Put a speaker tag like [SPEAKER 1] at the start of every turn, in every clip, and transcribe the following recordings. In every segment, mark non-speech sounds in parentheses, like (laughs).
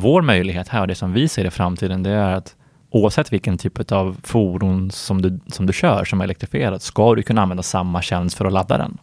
[SPEAKER 1] vår möjlighet här och det som vi ser i framtiden, det är att oavsett vilken typ av fordon som du, som du kör som är elektrifierat, ska du kunna använda samma tjänst för att ladda den.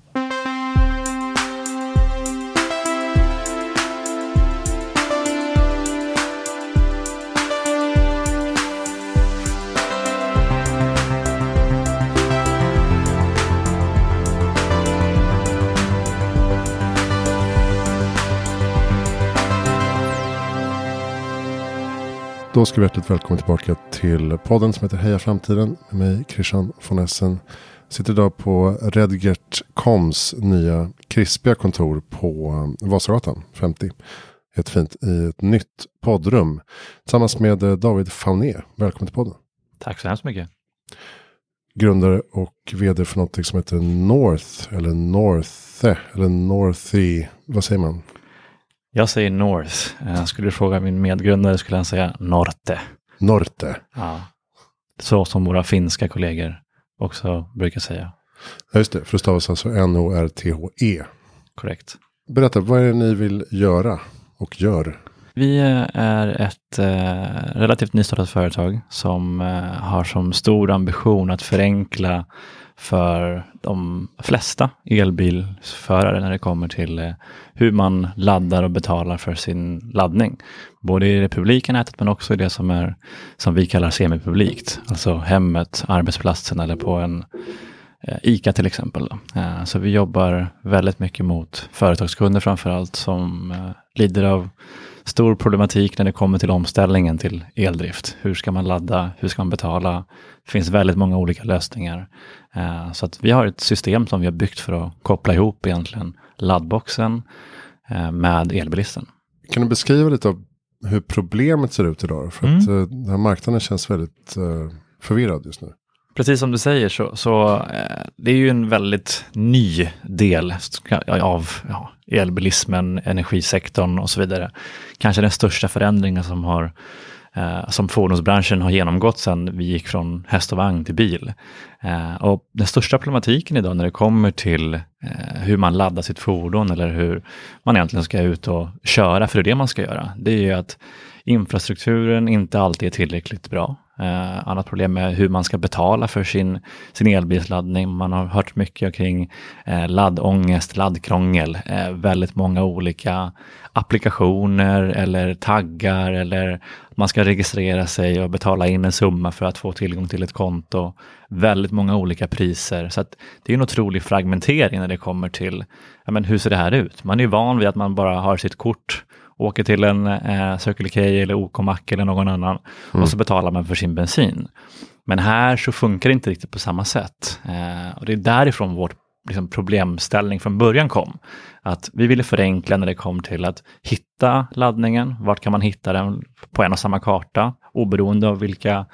[SPEAKER 2] Då ska vi hjärtligt välkomna tillbaka till podden som heter Heja Framtiden med mig Christian von Essen. Sitter idag på Redgert Koms nya krispiga kontor på Vasagatan 50. Jättefint i ett nytt poddrum tillsammans med David Fauné. Välkommen till podden.
[SPEAKER 1] Tack så hemskt mycket.
[SPEAKER 2] Grundare och vd för någonting som heter North eller Northe eller Northy. Vad säger man?
[SPEAKER 1] Jag säger North. Uh, skulle du fråga min medgrundare skulle han säga Norte.
[SPEAKER 2] Norte.
[SPEAKER 1] Ja. Så som våra finska kollegor också brukar säga.
[SPEAKER 2] Ja, just det, för det stavas alltså N-O-R-T-H-E.
[SPEAKER 1] Korrekt.
[SPEAKER 2] Berätta, vad är det ni vill göra och gör?
[SPEAKER 1] Vi är ett eh, relativt nystartat företag som eh, har som stor ambition att förenkla för de flesta elbilsförare när det kommer till eh, hur man laddar och betalar för sin laddning. Både i det publika nätet men också i det som är som vi kallar semipublikt, alltså hemmet, arbetsplatsen eller på en eh, ICA till exempel. Eh, så vi jobbar väldigt mycket mot företagskunder framför allt som lider av stor problematik när det kommer till omställningen till eldrift. Hur ska man ladda? Hur ska man betala? Det finns väldigt många olika lösningar. Eh, så att vi har ett system som vi har byggt för att koppla ihop egentligen laddboxen eh, med elbilisten.
[SPEAKER 2] Kan du beskriva lite av hur problemet ser ut idag? För mm. att eh, den här marknaden känns väldigt förvirrad just nu.
[SPEAKER 1] Precis som du säger så, så eh, det är ju en väldigt ny del av ja, elbilismen, energisektorn och så vidare. Kanske den största förändringen som, har, eh, som fordonsbranschen har genomgått sedan vi gick från häst och vagn till bil. Eh, och den största problematiken idag när det kommer till eh, hur man laddar sitt fordon eller hur man egentligen ska ut och köra, för det är det man ska göra, det är ju att infrastrukturen inte alltid är tillräckligt bra. Eh, annat problem är hur man ska betala för sin, sin elbilsladdning. Man har hört mycket kring eh, laddångest, laddkrångel, eh, väldigt många olika applikationer eller taggar eller man ska registrera sig och betala in en summa för att få tillgång till ett konto. Väldigt många olika priser. Så det är en otrolig fragmentering när det kommer till ja, men hur ser det här ut? Man är van vid att man bara har sitt kort åker till en eh, Circle K eller OK-mack eller någon annan mm. och så betalar man för sin bensin. Men här så funkar det inte riktigt på samma sätt. Eh, och det är därifrån vårt liksom, problemställning från början kom. Att vi ville förenkla när det kom till att hitta laddningen. Vart kan man hitta den på en och samma karta? Oberoende av vilka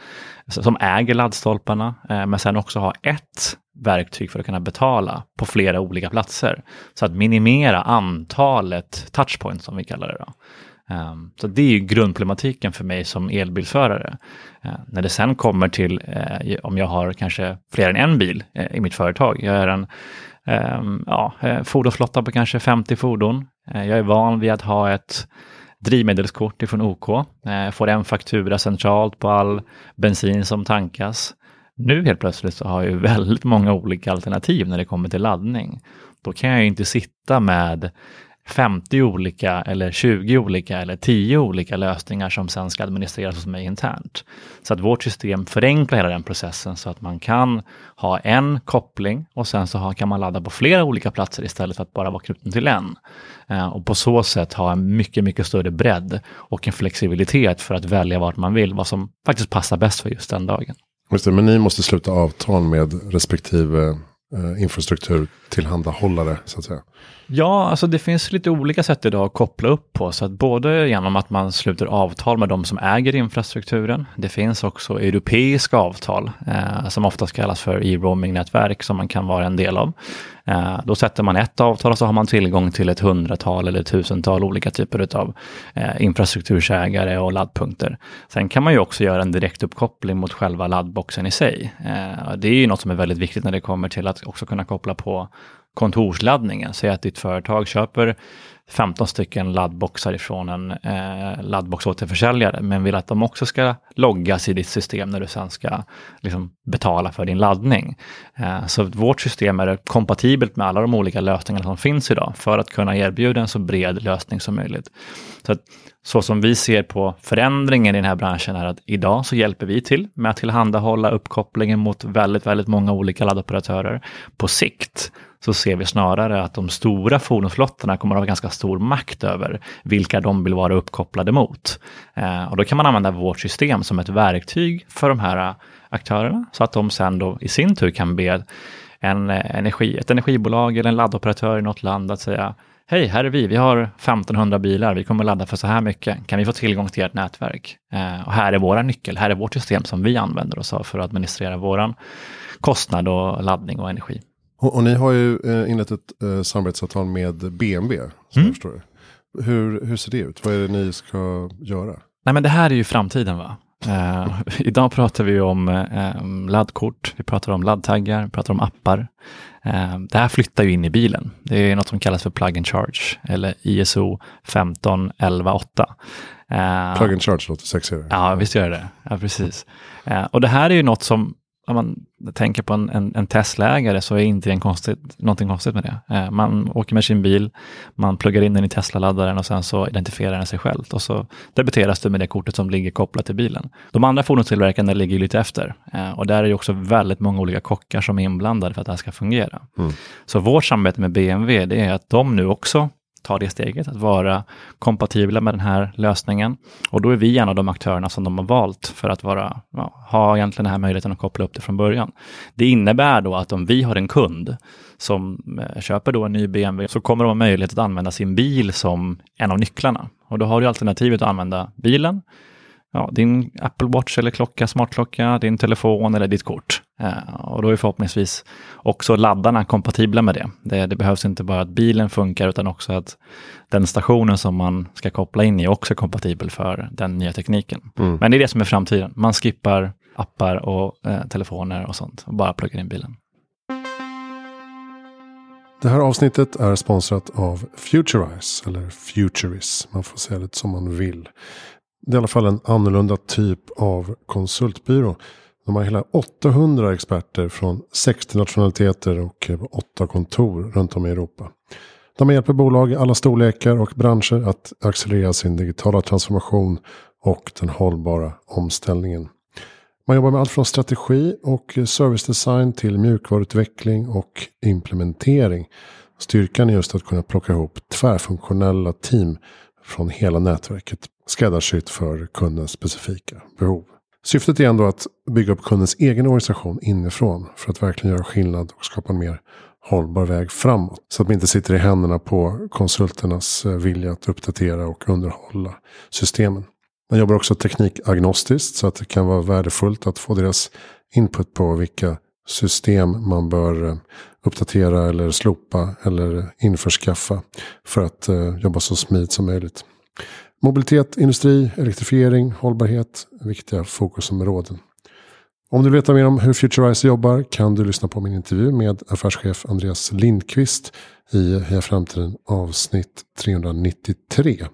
[SPEAKER 1] som äger laddstolparna. Eh, men sen också ha ett verktyg för att kunna betala på flera olika platser. Så att minimera antalet touchpoints som vi kallar det. Då. Um, så det är ju grundproblematiken för mig som elbilförare. Uh, ehm, när det sen kommer till uh, om jag har kanske fler än en bil uh, i mitt företag. Jag är en um, ja, eh, fordonsflotta på kanske 50 fordon. jag är van vid att ha ett drivmedelskort ifrån OK. Jag får en faktura centralt på all bensin som tankas. Nu helt plötsligt så har jag (laughs) väldigt många olika alternativ när det kommer till laddning. Då kan jag inte sitta med 50 olika eller 20 olika eller 10 olika lösningar som sen ska administreras hos mig internt. Så att vårt system förenklar hela den processen så att man kan ha en koppling och sen så kan man ladda på flera olika platser istället för att bara vara knuten till en. Eh, och på så sätt ha en mycket, mycket större bredd och en flexibilitet för att välja vart man vill, vad som faktiskt passar bäst för just den dagen.
[SPEAKER 2] Just det, men ni måste sluta avtal med respektive eh, infrastruktur tillhandahållare så att säga.
[SPEAKER 1] Ja, alltså det finns lite olika sätt idag att koppla upp på. Så att både genom att man sluter avtal med de som äger infrastrukturen. Det finns också europeiska avtal eh, som oftast kallas för e-roaming-nätverk som man kan vara en del av. Eh, då sätter man ett avtal och så har man tillgång till ett hundratal eller tusental olika typer av eh, infrastruktursägare och laddpunkter. Sen kan man ju också göra en direktuppkoppling mot själva laddboxen i sig. Eh, det är ju något som är väldigt viktigt när det kommer till att också kunna koppla på kontorsladdningen. Säg att ditt företag köper 15 stycken laddboxar ifrån en eh, laddboxåterförsäljare, men vill att de också ska loggas i ditt system när du sen ska liksom, betala för din laddning. Eh, så vårt system är kompatibelt med alla de olika lösningarna som finns idag för att kunna erbjuda en så bred lösning som möjligt. Så, att, så som vi ser på förändringen i den här branschen är att idag så hjälper vi till med att tillhandahålla uppkopplingen mot väldigt, väldigt många olika laddoperatörer. På sikt så ser vi snarare att de stora fordonsflottorna kommer att ha ganska stor makt över vilka de vill vara uppkopplade mot. Eh, och då kan man använda vårt system som ett verktyg för de här eh, aktörerna så att de sen då i sin tur kan be en eh, energi, ett energibolag eller en laddoperatör i något land att säga Hej, här är vi. Vi har 1500 bilar. Vi kommer ladda för så här mycket. Kan vi få tillgång till ert nätverk? Eh, och här är våra nyckel. Här är vårt system som vi använder oss av för att administrera våran kostnad och laddning och energi.
[SPEAKER 2] Och, och ni har ju eh, inlett ett eh, samarbetsavtal med BMW. Som mm. jag förstår Hur, hur ser det ut? Vad är det ni ska göra?
[SPEAKER 1] Nej, men det här är ju framtiden. va? Uh, (laughs) idag pratar vi om uh, laddkort, vi pratar om laddtaggar, vi pratar om appar. Uh, det här flyttar ju in i bilen. Det är något som kallas för plug and charge eller ISO 15118.
[SPEAKER 2] Uh, plug and charge låter sexigare.
[SPEAKER 1] Ja, visst gör det. Ja, precis. och det här är ju något som om man tänker på en, en, en Tesla-ägare så är inte det en konstigt, någonting konstigt med det. Eh, man åker med sin bil, man pluggar in den i Tesla-laddaren och sen så identifierar den sig själv och så debiteras du med det kortet som ligger kopplat till bilen. De andra fordonstillverkarna ligger lite efter eh, och där är ju också väldigt många olika kockar som är inblandade för att det här ska fungera. Mm. Så vårt samarbete med BMW det är att de nu också ta det steget, att vara kompatibla med den här lösningen. Och då är vi en av de aktörerna som de har valt för att vara, ja, ha egentligen den här möjligheten att koppla upp det från början. Det innebär då att om vi har en kund som eh, köper då en ny BMW så kommer de ha möjlighet att använda sin bil som en av nycklarna. Och då har du alternativet att använda bilen ja, din Apple Watch eller klocka, smartklocka, din telefon eller ditt kort. Eh, och då är förhoppningsvis också laddarna kompatibla med det. det. det. behövs inte bara att bilen funkar utan också att den stationen som man ska koppla in i också är kompatibel för den nya tekniken. Mm. Men det är det som är framtiden. Man skippar appar och eh, telefoner och sånt och bara pluggar in bilen.
[SPEAKER 2] Det här avsnittet är sponsrat av Futurize, eller Futuris. Man får säga det som man vill. Det är i alla fall en annorlunda typ av konsultbyrå. De har hela 800 experter från 60 nationaliteter och eh, 8 kontor runt om i Europa. De hjälper bolag i alla storlekar och branscher att accelerera sin digitala transformation och den hållbara omställningen. Man jobbar med allt från strategi och servicedesign till mjukvaruutveckling och implementering. Styrkan är just att kunna plocka ihop tvärfunktionella team från hela nätverket skräddarsytt för kundens specifika behov. Syftet är ändå att bygga upp kundens egen organisation inifrån för att verkligen göra skillnad och skapa en mer hållbar väg framåt. Så att man inte sitter i händerna på konsulternas eh, vilja att uppdatera och underhålla systemen. Man jobbar också teknikagnostiskt så att det kan vara värdefullt att få deras input på vilka system man bör eh, uppdatera eller slopa eller införskaffa för att eh, jobba så smidigt som möjligt. Mobilitet, industri, elektrifiering, hållbarhet är viktiga fokusområden. Om du vill veta mer om hur Futurize jobbar kan du lyssna på min intervju med affärschef Andreas Lindqvist i Heja Framtiden avsnitt 393.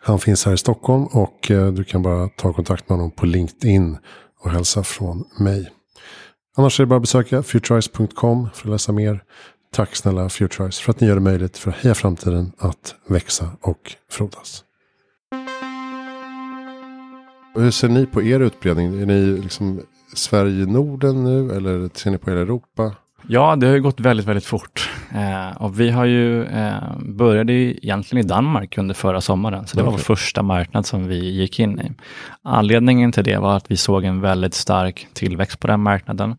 [SPEAKER 2] Han finns här i Stockholm och eh, du kan bara ta kontakt med honom på LinkedIn och hälsa från mig. Annars är det bara att besöka futurize.com för att läsa mer. Tack snälla Futurize för att ni gör det möjligt för Heja Framtiden att växa och frodas. Hur ser ni på er utbredning? Är ni liksom Sverige-Norden nu eller ser ni på hela Europa?
[SPEAKER 1] Ja, det har ju gått väldigt, väldigt fort. Eh, och vi har ju eh, började egentligen i Danmark under förra sommaren, så det var vår första marknad som vi gick in i. Anledningen till det var att vi såg en väldigt stark tillväxt på den marknaden.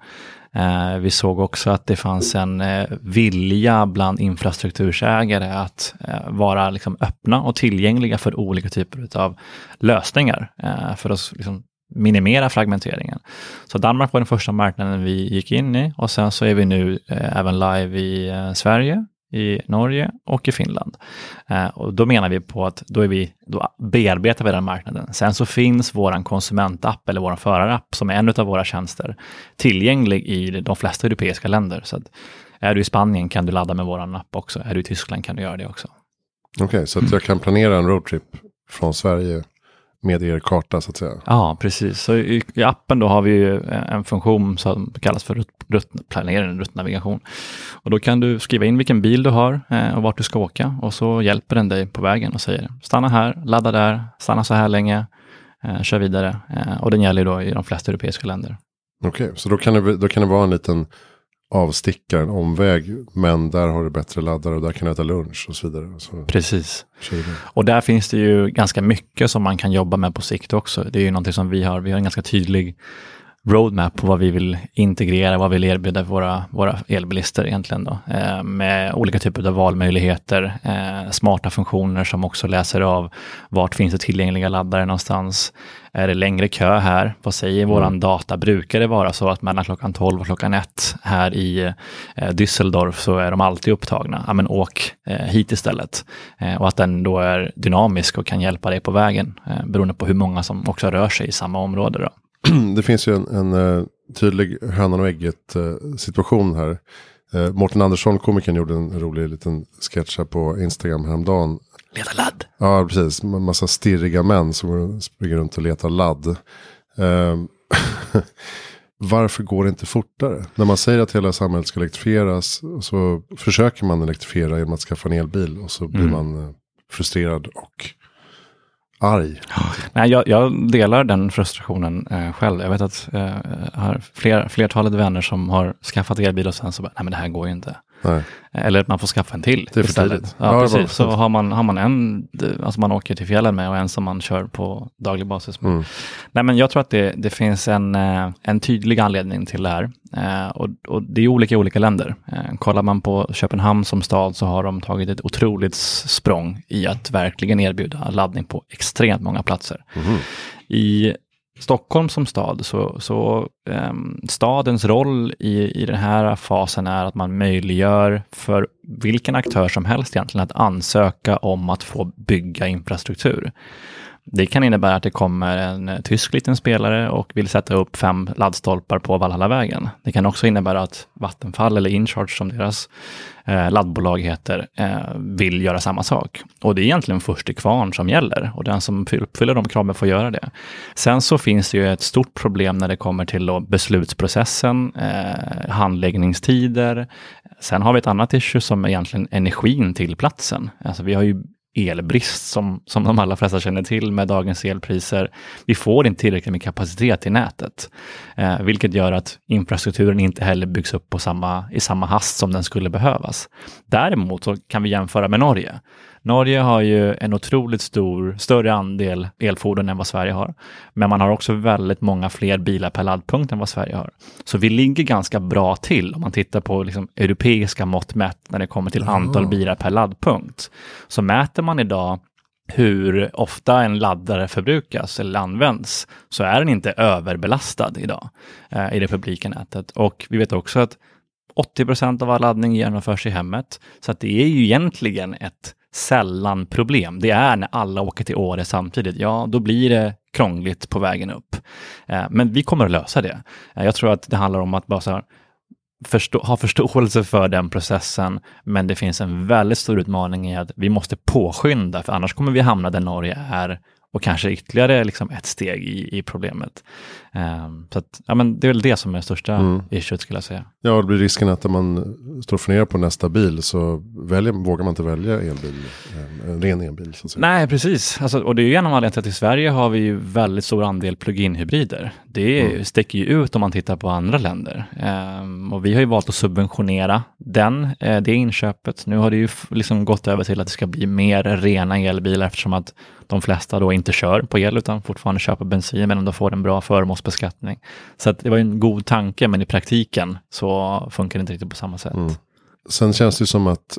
[SPEAKER 1] Eh, vi såg också att det fanns en eh, vilja bland infrastruktursägare att eh, vara liksom, öppna och tillgängliga för olika typer av lösningar eh, för att liksom, minimera fragmenteringen. Så Danmark var den första marknaden vi gick in i och sen så är vi nu eh, även live i eh, Sverige, i Norge och i Finland. Eh, och då menar vi på att då, är vi, då bearbetar vi den marknaden. Sen så finns vår konsumentapp eller vår förarapp som är en av våra tjänster tillgänglig i de flesta europeiska länder. Så Är du i Spanien kan du ladda med vår app också. Är du i Tyskland kan du göra det också.
[SPEAKER 2] Okej, okay, så att jag kan planera en roadtrip från Sverige med er karta så att säga.
[SPEAKER 1] Ja, precis. Så i, i appen då har vi ju en funktion som kallas för rut, rut, planering, ruttnavigation. Och då kan du skriva in vilken bil du har eh, och vart du ska åka och så hjälper den dig på vägen och säger stanna här, ladda där, stanna så här länge, eh, kör vidare. Eh, och den gäller då i de flesta europeiska länder.
[SPEAKER 2] Okej, okay, så då kan, det, då kan det vara en liten avstickare, en omväg. Men där har du bättre laddare och där kan du äta lunch och så vidare. Så
[SPEAKER 1] Precis. Och där finns det ju ganska mycket som man kan jobba med på sikt också. Det är ju någonting som vi har. Vi har en ganska tydlig roadmap på vad vi vill integrera, vad vi vill erbjuda våra, våra elbilister egentligen då. Eh, med olika typer av valmöjligheter, eh, smarta funktioner som också läser av vart finns det tillgängliga laddare någonstans. Är det längre kö här? Vad säger mm. våran data? Brukar det vara så att mellan klockan 12 och klockan 1 här i eh, Düsseldorf så är de alltid upptagna? Ja, men åk eh, hit istället. Eh, och att den då är dynamisk och kan hjälpa dig på vägen eh, beroende på hur många som också rör sig i samma område. Då. (clears throat)
[SPEAKER 2] det finns ju en, en uh, tydlig hönan och ägget uh, situation här. Uh, Mårten Andersson, komikern, gjorde en rolig liten sketch här på Instagram häromdagen.
[SPEAKER 1] Leta ladd.
[SPEAKER 2] Ja, precis. En massa stirriga män som springer runt och letar ladd. Uh, (laughs) varför går det inte fortare? När man säger att hela samhället ska elektrifieras så försöker man elektrifiera genom att skaffa en elbil och så blir mm. man frustrerad och arg.
[SPEAKER 1] Nej, jag, jag delar den frustrationen eh, själv. Jag vet att eh, jag har fler, flertalet vänner som har skaffat elbil och sen så bara, nej men det här går ju inte. Nej. Eller att man får skaffa en till
[SPEAKER 2] det är istället.
[SPEAKER 1] Ja, ja, precis. Så har man, har man en, alltså man åker till fjällen med och en som man kör på daglig basis med. Mm. Nej, men jag tror att det, det finns en, eh, en tydlig anledning till det här. Eh, och, och, det är olika i olika länder. Eh, kollar man på Köpenhamn som stad så har de tagit ett otroligt språng i att verkligen erbjuda laddning på extremt många platser. Mm. I Stockholm som stad, så, så um, stadens roll i, i den här fasen är att man möjliggör för vilken aktör som helst egentligen att ansöka om att få bygga infrastruktur. Det kan innebära att det kommer en eh, tysk liten spelare och vill sätta upp fem laddstolpar på Valhallavägen. Det kan också innebära att Vattenfall eller Incharge som deras eh, laddbolag heter, eh, vill göra samma sak. Och det är egentligen först till kvarn som gäller och den som uppfyller de kraven får göra det. Sen så finns det ju ett stort problem när det kommer till beslutsprocessen, eh, handläggningstider. Sen har vi ett annat issue som är egentligen energin till platsen. Alltså vi har ju elbrist som, som de allra flesta känner till med dagens elpriser. Vi får inte tillräckligt med kapacitet i nätet, eh, vilket gör att infrastrukturen inte heller byggs upp på samma, i samma hast som den skulle behövas. Däremot så kan vi jämföra med Norge. Norge har ju en otroligt stor, större andel elfordon än vad Sverige har. Men man har också väldigt många fler bilar per laddpunkt än vad Sverige har. Så vi ligger ganska bra till om man tittar på liksom europeiska mått mätt när det kommer till antal bilar per laddpunkt. Så mäter man idag hur ofta en laddare förbrukas eller används så är den inte överbelastad idag eh, i det publika nätet. Och vi vet också att 80 procent av all laddning genomförs i hemmet. Så att det är ju egentligen ett sällan problem. Det är när alla åker till Åre samtidigt. Ja, då blir det krångligt på vägen upp. Eh, men vi kommer att lösa det. Eh, jag tror att det handlar om att bara här, förstå, ha förståelse för den processen. Men det finns en väldigt stor utmaning i att vi måste påskynda, för annars kommer vi hamna där Norge är och kanske ytterligare liksom ett steg i, i problemet. Um, så att, ja, men det är väl det som är det största mm. issuet skulle jag säga.
[SPEAKER 2] Ja, det blir risken att när man står och funderar på nästa bil så väljer, vågar man inte välja elbil, en ren elbil. Så att säga.
[SPEAKER 1] Nej, precis. Alltså, och det är ju en av anledningarna till att i Sverige har vi ju väldigt stor andel plug-in hybrider. Det mm. sticker ju ut om man tittar på andra länder. Um, och vi har ju valt att subventionera den, uh, det inköpet. Nu har det ju liksom gått över till att det ska bli mer rena elbilar eftersom att de flesta då inte kör på el utan fortfarande köper bensin men de får en bra förmånsbeskattning. Så det var en god tanke men i praktiken så funkar det inte riktigt på samma sätt. Mm.
[SPEAKER 2] Sen känns det som att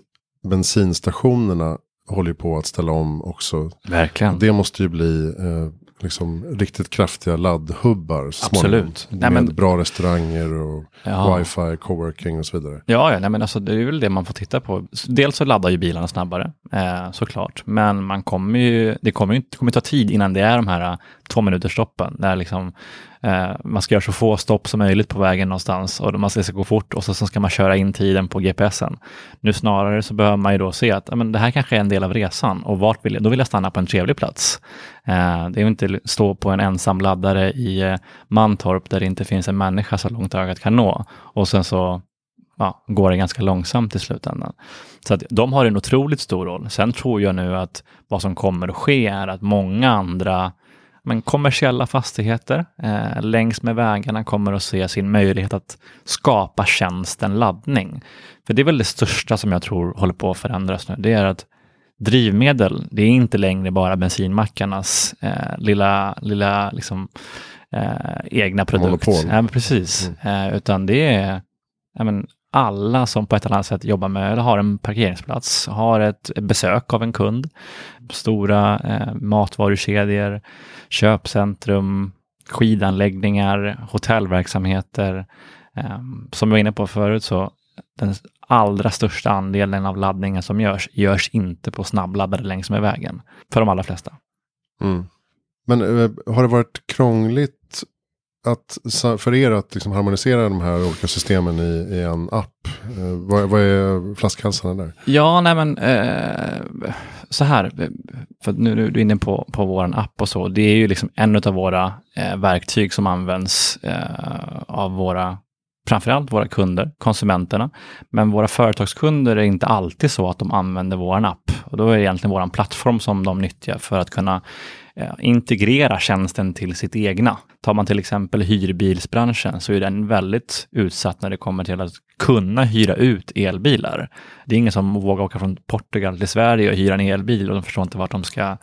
[SPEAKER 2] bensinstationerna håller på att ställa om också.
[SPEAKER 1] Verkligen.
[SPEAKER 2] Det måste ju bli eh, liksom riktigt kraftiga laddhubbar.
[SPEAKER 1] Absolut.
[SPEAKER 2] Med nej, men, bra restauranger och ja. wifi, coworking och så vidare.
[SPEAKER 1] Ja, ja nej, men alltså, det är väl det man får titta på. Dels så laddar ju bilarna snabbare, eh, såklart. Men man kommer ju, det kommer ju inte kommer ta tid innan det är de här två minuters stoppen. Där liksom Eh, man ska göra så få stopp som möjligt på vägen någonstans och man ska, gå fort och så, så ska man köra in tiden på GPSen. Nu snarare så behöver man ju då se att men, det här kanske är en del av resan och vart vill jag, då vill jag stanna på en trevlig plats. Eh, det är inte stå på en ensam laddare i eh, Mantorp där det inte finns en människa så långt ögat kan nå och sen så ja, går det ganska långsamt i slutändan. Så att de har en otroligt stor roll. Sen tror jag nu att vad som kommer att ske är att många andra men kommersiella fastigheter eh, längs med vägarna kommer att se sin möjlighet att skapa tjänsten laddning. För det är väl det största som jag tror håller på att förändras nu. Det är att drivmedel, det är inte längre bara bensinmackarnas eh, lilla, lilla liksom, eh, egna produkt.
[SPEAKER 2] Monopol.
[SPEAKER 1] Ja, precis, mm. Eh, utan det är men, alla som på ett eller annat sätt jobbar med eller har en parkeringsplats, har ett besök av en kund, stora eh, matvarukedjor, köpcentrum, skidanläggningar, hotellverksamheter. Eh, som jag var inne på förut så den allra största andelen av laddningen som görs, görs inte på snabbladdare längs med vägen. För de allra flesta.
[SPEAKER 2] Mm. Men eh, har det varit krångligt att, för er att liksom harmonisera de här olika systemen i, i en app? Eh, vad, vad, är flaskhalsarna där?
[SPEAKER 1] Ja, nej men eh, så här, för nu är du inne på, på vår app och så. Det är ju liksom en av våra eh, verktyg som används eh, av våra framförallt våra kunder, konsumenterna. Men våra företagskunder är inte alltid så att de använder vår app. Och då är det egentligen vår plattform som de nyttjar för att kunna integrera tjänsten till sitt egna. Tar man till exempel hyrbilsbranschen så är den väldigt utsatt när det kommer till att kunna hyra ut elbilar. Det är ingen som vågar åka från Portugal till Sverige och hyra en elbil och de förstår inte vart de ska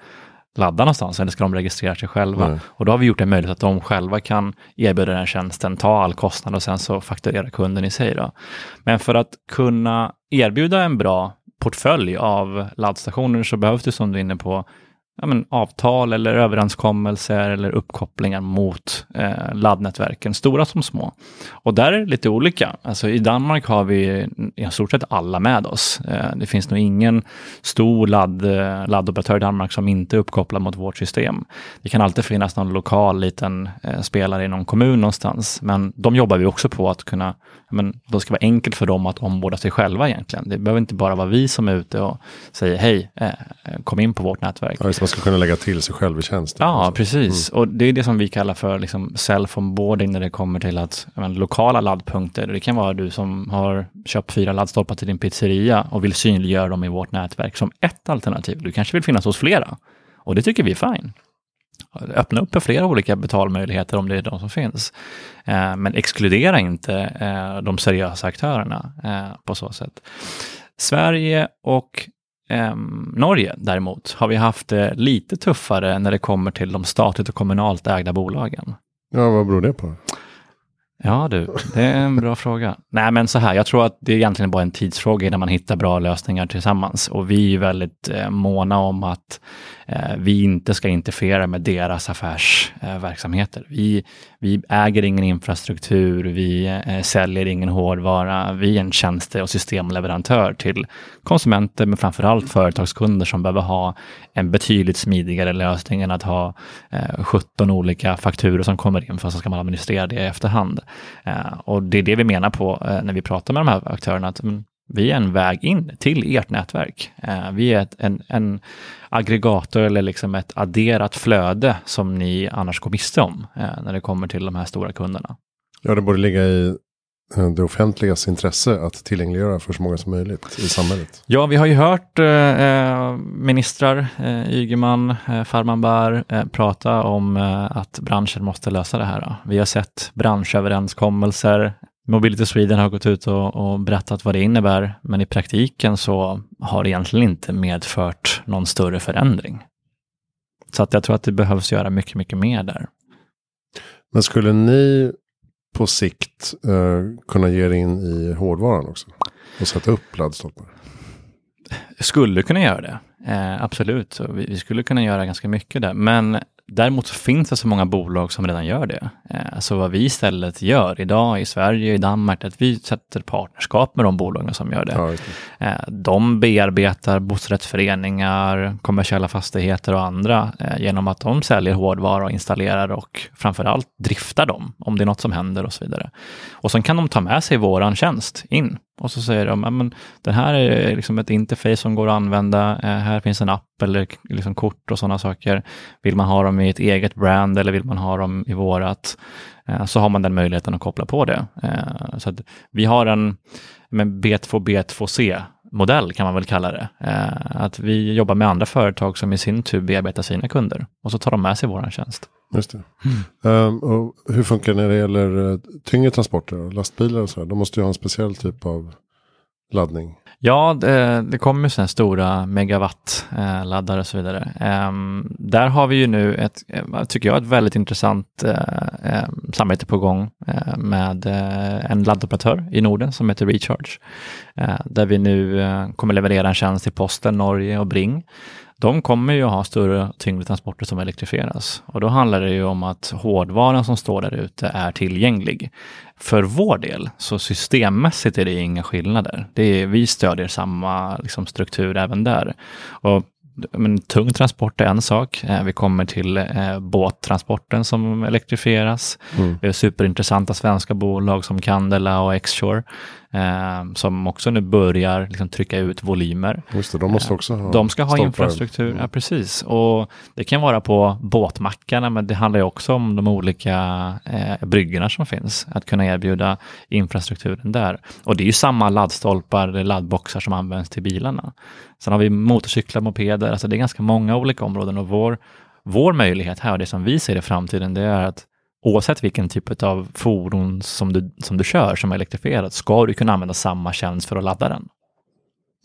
[SPEAKER 1] ladda någonstans eller ska de registrera sig själva? Mm. Och då har vi gjort det möjligt att de själva kan erbjuda den tjänsten, ta all kostnad och sen så fakturera kunden i sig. Då. Men för att kunna erbjuda en bra portfölj av laddstationer så behövs det som du är inne på ja, men, avtal eller överenskommelser eller uppkopplingar mot eh, laddnätverken, stora som små. Och där är det lite olika. Alltså, I Danmark har vi i stort sett alla med oss. Eh, det finns nog ingen stor ladd, eh, laddoperatör i Danmark som inte är uppkopplad mot vårt system. Det kan alltid finnas någon lokal liten eh, spelare i någon kommun någonstans, men de jobbar vi också på att kunna, men det ska vara enkelt för dem att omborda sig själva egentligen. Det behöver inte bara vara vi som är ute och säger hej, eh, eh, kom in på vårt nätverk.
[SPEAKER 2] Ja, man ska kunna lägga till sig själv i tjänsten.
[SPEAKER 1] Ja, precis. Mm. Och det är det som vi kallar för liksom self-onboarding när det kommer till att men, lokala laddpunkter. Det kan vara du som har köpt fyra laddstolpar till din pizzeria och vill synliggöra dem i vårt nätverk som ett alternativ. Du kanske vill finnas hos flera. Och det tycker vi är fine. Öppna upp för flera olika betalmöjligheter om det är de som finns. Eh, men exkludera inte eh, de seriösa aktörerna eh, på så sätt. Sverige och Ehm, Norge däremot har vi haft det lite tuffare när det kommer till de statligt och kommunalt ägda bolagen.
[SPEAKER 2] Ja, vad beror det på?
[SPEAKER 1] Ja du, det är en bra fråga. Nej men så här, jag tror att det är egentligen bara en tidsfråga innan man hittar bra lösningar tillsammans. Och vi är väldigt eh, måna om att eh, vi inte ska interfera med deras affärsverksamheter. Eh, vi, vi äger ingen infrastruktur, vi eh, säljer ingen hårdvara. Vi är en tjänste och systemleverantör till konsumenter, men framförallt företagskunder som behöver ha en betydligt smidigare lösning än att ha eh, 17 olika fakturor som kommer in för så ska man administrera det i efterhand. Eh, och det är det vi menar på eh, när vi pratar med de här aktörerna, att mm, vi är en väg in till ert nätverk. Eh, vi är ett, en, en, aggregator eller liksom ett adderat flöde som ni annars går miste om när det kommer till de här stora kunderna.
[SPEAKER 2] Ja, det borde ligga i det offentligas intresse att tillgängliggöra för så många som möjligt i samhället.
[SPEAKER 1] Ja, vi har ju hört eh, ministrar, eh, Ygeman, eh, Farmanbar, eh, prata om eh, att branschen måste lösa det här. Då. Vi har sett branschöverenskommelser Mobility Sweden har gått ut och, och, berättat vad det innebär, men i praktiken så har det egentligen inte medfört någon större förändring. Så att jag tror att det behövs göra mycket, mycket mer där.
[SPEAKER 2] Men skulle ni på sikt eh, kunna ge er in i hårdvaran också? Och sätta upp laddstolpar?
[SPEAKER 1] Skulle kunna göra det, eh, absolut. Vi, vi, skulle kunna göra ganska mycket där. Men Däremot finns det så många bolag som redan gör det. Eh, så vad vi istället gör idag i Sverige, i Danmark, är att vi sätter partnerskap med de bolagen som gör det.
[SPEAKER 2] Ja, det.
[SPEAKER 1] Eh, De bearbetar bostadsrättsföreningar, kommersiella fastigheter och andra eh, genom att de säljer hårdvara och installerar och framförallt driftar dem om det är något som händer och så vidare. Och sen kan de ta med sig våran tjänst in och så säger de, men den här är liksom ett interface som går att använda, eh, här finns en app eller liksom kort och sådana saker. Vill man ha dem i ett eget brand eller vill man ha dem i vårat, eh, så har man den möjligheten att koppla på det. Eh, så att vi har en men B2, B2C modell kan man väl kalla det. Eh, att vi jobbar med andra företag som i sin tur bearbetar sina kunder och så tar de med sig vår tjänst.
[SPEAKER 2] Just det. Ehm, och hur funkar det när det gäller eh, tyngre transporter? och Lastbilar och så här? De måste ju ha en speciell typ av laddning.
[SPEAKER 1] Ja, det, det kommer ju sådana stora megawatt-laddare eh, och så vidare. Ehm, där har vi ju nu ett, eh, tycker jag, ett väldigt intressant eh, samarbete på gång med en laddoperatör i Norden som heter Recharge. Där vi nu kommer leverera en tjänst till Posten, Norge och Bring. De kommer ju ha större tyngre transporter som elektrifieras och då handlar det ju om att hårdvaran som står där ute är tillgänglig. För vår del, så systemmässigt är det inga skillnader. Det är, vi stödjer samma liksom, struktur även där. Och, men tung transport är en sak. Eh, vi kommer till eh, båttransporten som elektrifieras.
[SPEAKER 2] Mm.
[SPEAKER 1] Vi har superintressanta svenska bolag som Candela och Xshore eh, som också nu börjar liksom, trycka ut volymer.
[SPEAKER 2] Just det, de måste också ha
[SPEAKER 1] De ska ha infrastruktur,
[SPEAKER 2] Mm.
[SPEAKER 1] ja precis. Och det kan vara på båtmackarna, men det handlar ju också om de olika eh, bryggorna som finns. Att kunna erbjuda infrastrukturen där. Och det är ju samma laddstolpar, eller laddboxar som används till bilarna. Sen har vi motorcyklar, mopeder, alltså det är ganska många olika områden och vår, vår möjlighet här och det som vi ser i framtiden, det är att oavsett vilken typ av fordon som du, som du kör som är elektrifierat, ska du kunna använda samma tjänst för att ladda den.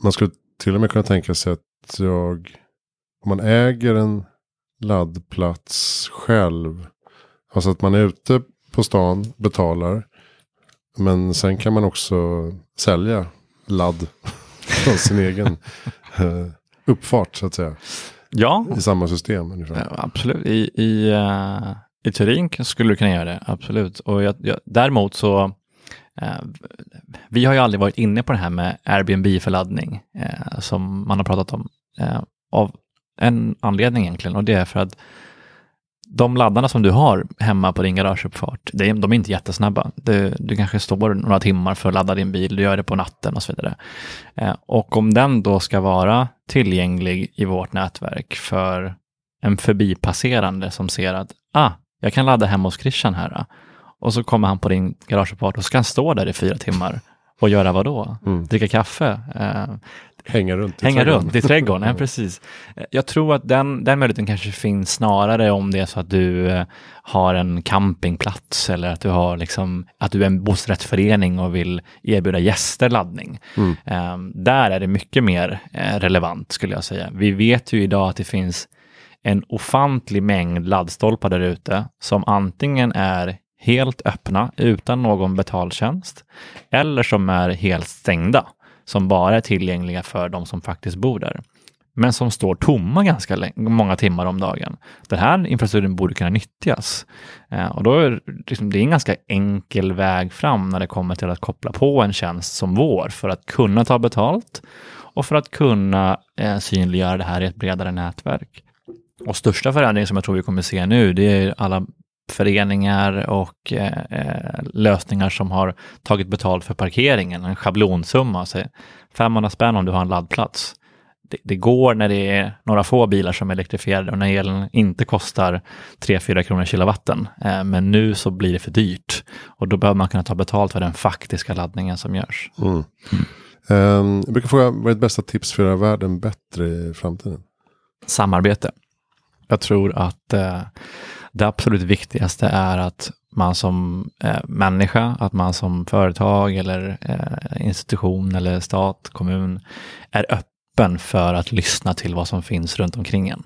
[SPEAKER 2] Man skulle till och med kunna tänka sig att jag, om man äger en laddplats själv, alltså att man är ute på stan, betalar, men sen kan man också sälja ladd (laughs) från sin egen eh, uppfart så att säga,
[SPEAKER 1] Ja,
[SPEAKER 2] i samma system ungefär.
[SPEAKER 1] Ja, absolut. I, i, eh, i teorin skulle du kunna göra det, absolut. Och jag, jag, däremot så, eh, vi har ju aldrig varit inne på det här med Airbnb för laddning, eh, som man har pratat om, eh, av en anledning egentligen, och det är för att de laddarna som du har hemma på din garageuppfart, det är, de är inte jättesnabba. Du, du kanske står några timmar för att ladda din bil, du gör det på natten och så vidare. Eh, och om den då ska vara tillgänglig i vårt nätverk för en förbipasserande som ser att ah, jag kan ladda hemma hos Christian här. ah." Och så kommer han på din garageuppfart och så ska han stå där i fyra timmar och göra vad då?
[SPEAKER 2] Mm.
[SPEAKER 1] Dricka kaffe? Eh,
[SPEAKER 2] Hänga runt i
[SPEAKER 1] hänga
[SPEAKER 2] trädgården.
[SPEAKER 1] runt i trädgården, ja, (laughs) precis. Jag tror att den, den möjligheten kanske finns snarare om det är så att du eh, har en campingplats eller att du har liksom, att du är en bostadsrättsförening och vill erbjuda gäster laddning.
[SPEAKER 2] Mm.
[SPEAKER 1] Eh, där är det mycket mer relevant skulle jag säga. Vi vet ju idag att det finns en ofantlig mängd laddstolpar där ute som antingen är helt öppna utan någon betaltjänst eller som är helt stängda som bara är tillgängliga för de som faktiskt bor där. Men som står tomma ganska länge, många timmar om dagen. Den här infrastrukturen borde kunna nyttjas. Eh, och då är det liksom, det är en ganska enkel väg fram när det kommer till att koppla på en tjänst som vår för att kunna ta betalt och för att kunna eh, synliggöra det här i ett bredare nätverk. Och största förändringen som jag tror vi kommer se nu, det är alla föreningar och eh, eh, lösningar som har tagit betalt för parkeringen, en schablonsumma, så 500 spänn om du har en laddplats. Det, det går när det är några få bilar som är elektrifierade och när elen inte kostar 3-4 kronor kilowatten. Eh, men nu så blir det för dyrt och då behöver man kunna ta betalt för den faktiska laddningen som görs.
[SPEAKER 2] Mm. Ehm, jag brukar fråga, vad är ditt bästa tips för att göra världen bättre i framtiden?
[SPEAKER 1] samarbete. Jag tror att eh, det absolut viktigaste är att man som eh, människa, att man som företag eller eh, institution eller stat, kommun är öppen för att lyssna till vad som finns runt omkring en.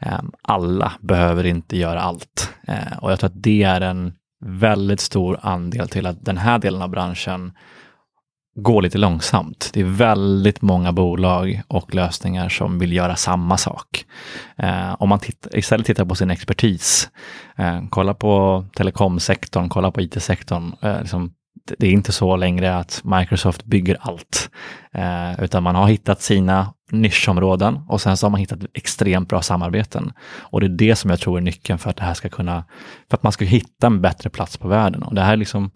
[SPEAKER 1] Eh, alla behöver inte göra allt eh, och jag tror att det är en väldigt stor andel till att den här delen av branschen går lite långsamt. Det är väldigt många bolag och lösningar som vill göra samma sak. Eh, om man titt istället tittar på sin expertis, eh, kolla på telekomsektorn, kolla på it-sektorn. Eh, liksom, det är inte så längre att Microsoft bygger allt, eh, utan man har hittat sina nischområden och sen så har man hittat extremt bra samarbeten. Och det är det som jag tror är nyckeln för att det här ska kunna, för att man ska hitta en bättre plats på världen. Och det här är liksom,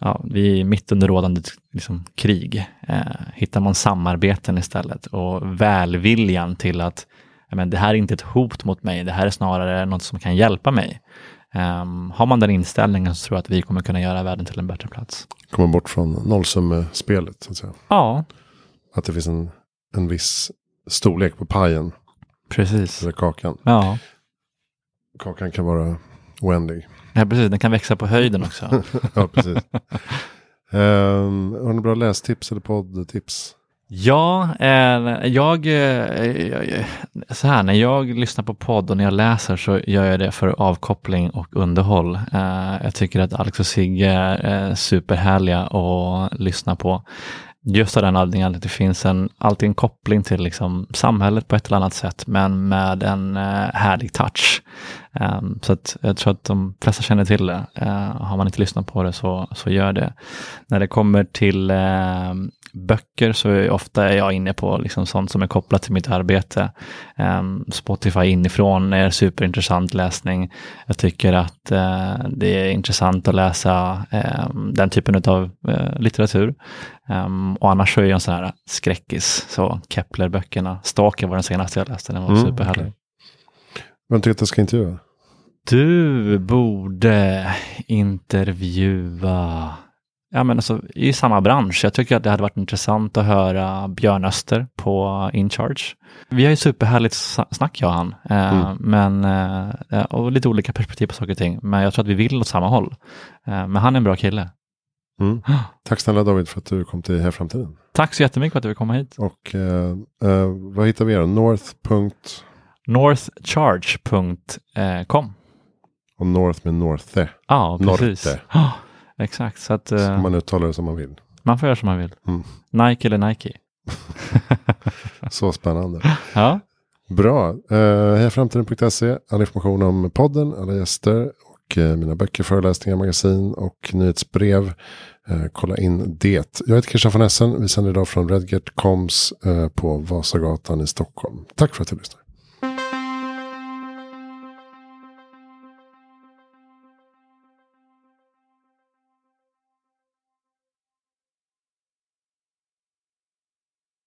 [SPEAKER 1] ja, vi är mitt under rådande liksom, krig. Eh, hittar man samarbeten istället och välviljan till att men, det här är inte ett hot mot mig, det här är snarare något som kan hjälpa mig. Um, har man den inställningen så tror jag att vi kommer kunna göra världen till en bättre plats.
[SPEAKER 2] Komma bort från nollsummespelet så att säga.
[SPEAKER 1] Ja.
[SPEAKER 2] Att det finns en, en viss storlek på pajen.
[SPEAKER 1] Precis.
[SPEAKER 2] Eller kakan.
[SPEAKER 1] Ja.
[SPEAKER 2] Kakan kan vara oändlig.
[SPEAKER 1] Ja, precis. Den kan växa på höjden också. (laughs)
[SPEAKER 2] ja, precis. um, har du bra lästips eller poddtips?
[SPEAKER 1] Ja, eh, jag, eh, så här, när jag lyssnar på podd och när jag läser så gör jag det för avkoppling och underhåll. Eh, jag tycker att Alex och Sigge är superhärliga att lyssna på. Just av den anledningen att det finns en, alltid en koppling till liksom samhället på ett eller annat sätt, men med en härlig touch. Um, så att jag tror att de flesta känner till det. Uh, har man inte lyssnat på det så, så gör det. När det kommer till uh, böcker så är ofta är jag inne på liksom sånt som är kopplat till mitt arbete. Um, Spotify inifrån är superintressant läsning. Jag tycker att uh, det är intressant att läsa um, den typen av uh, litteratur. Um, och annars så är jag en sån här skräckis, så Kepler-böckerna. Stalker var den senaste jag läste, den var mm, superhärlig. Okay.
[SPEAKER 2] Vem tycker att jag ska intervjua?
[SPEAKER 1] Du borde intervjua Ja, men alltså, i samma bransch. Jag tycker att det hade varit intressant att höra Björn Öster på InCharge. Vi har ju superhärligt snack jag och han, eh, mm. men, eh, och lite olika perspektiv på saker och ting. Men jag tror att vi vill åt samma håll. Eh, men han är en bra kille.
[SPEAKER 2] Mm. Tack snälla David för att du kom till Här Framtiden.
[SPEAKER 1] Tack så jättemycket för att du vill komma hit.
[SPEAKER 2] Och eh, vad hittar vi då? North.
[SPEAKER 1] Northcharge.com.
[SPEAKER 2] Och North med Northe.
[SPEAKER 1] Ja, precis. Norte. Exakt. Så att,
[SPEAKER 2] uh, man uttalar det som man vill.
[SPEAKER 1] Man får göra som man vill. Mm. Nike eller Nike. (laughs)
[SPEAKER 2] så spännande. (laughs)
[SPEAKER 1] Ja.
[SPEAKER 2] Bra. Uh, Hejaframtiden.se. All information om podden, alla gäster och uh, mina böcker, föreläsningar, magasin och nyhetsbrev. Uh, kolla in det. Jag heter Christian von Essen. Vi sänder idag från Redgert Koms uh, på Vasagatan i Stockholm. Tack för att du lyssnade.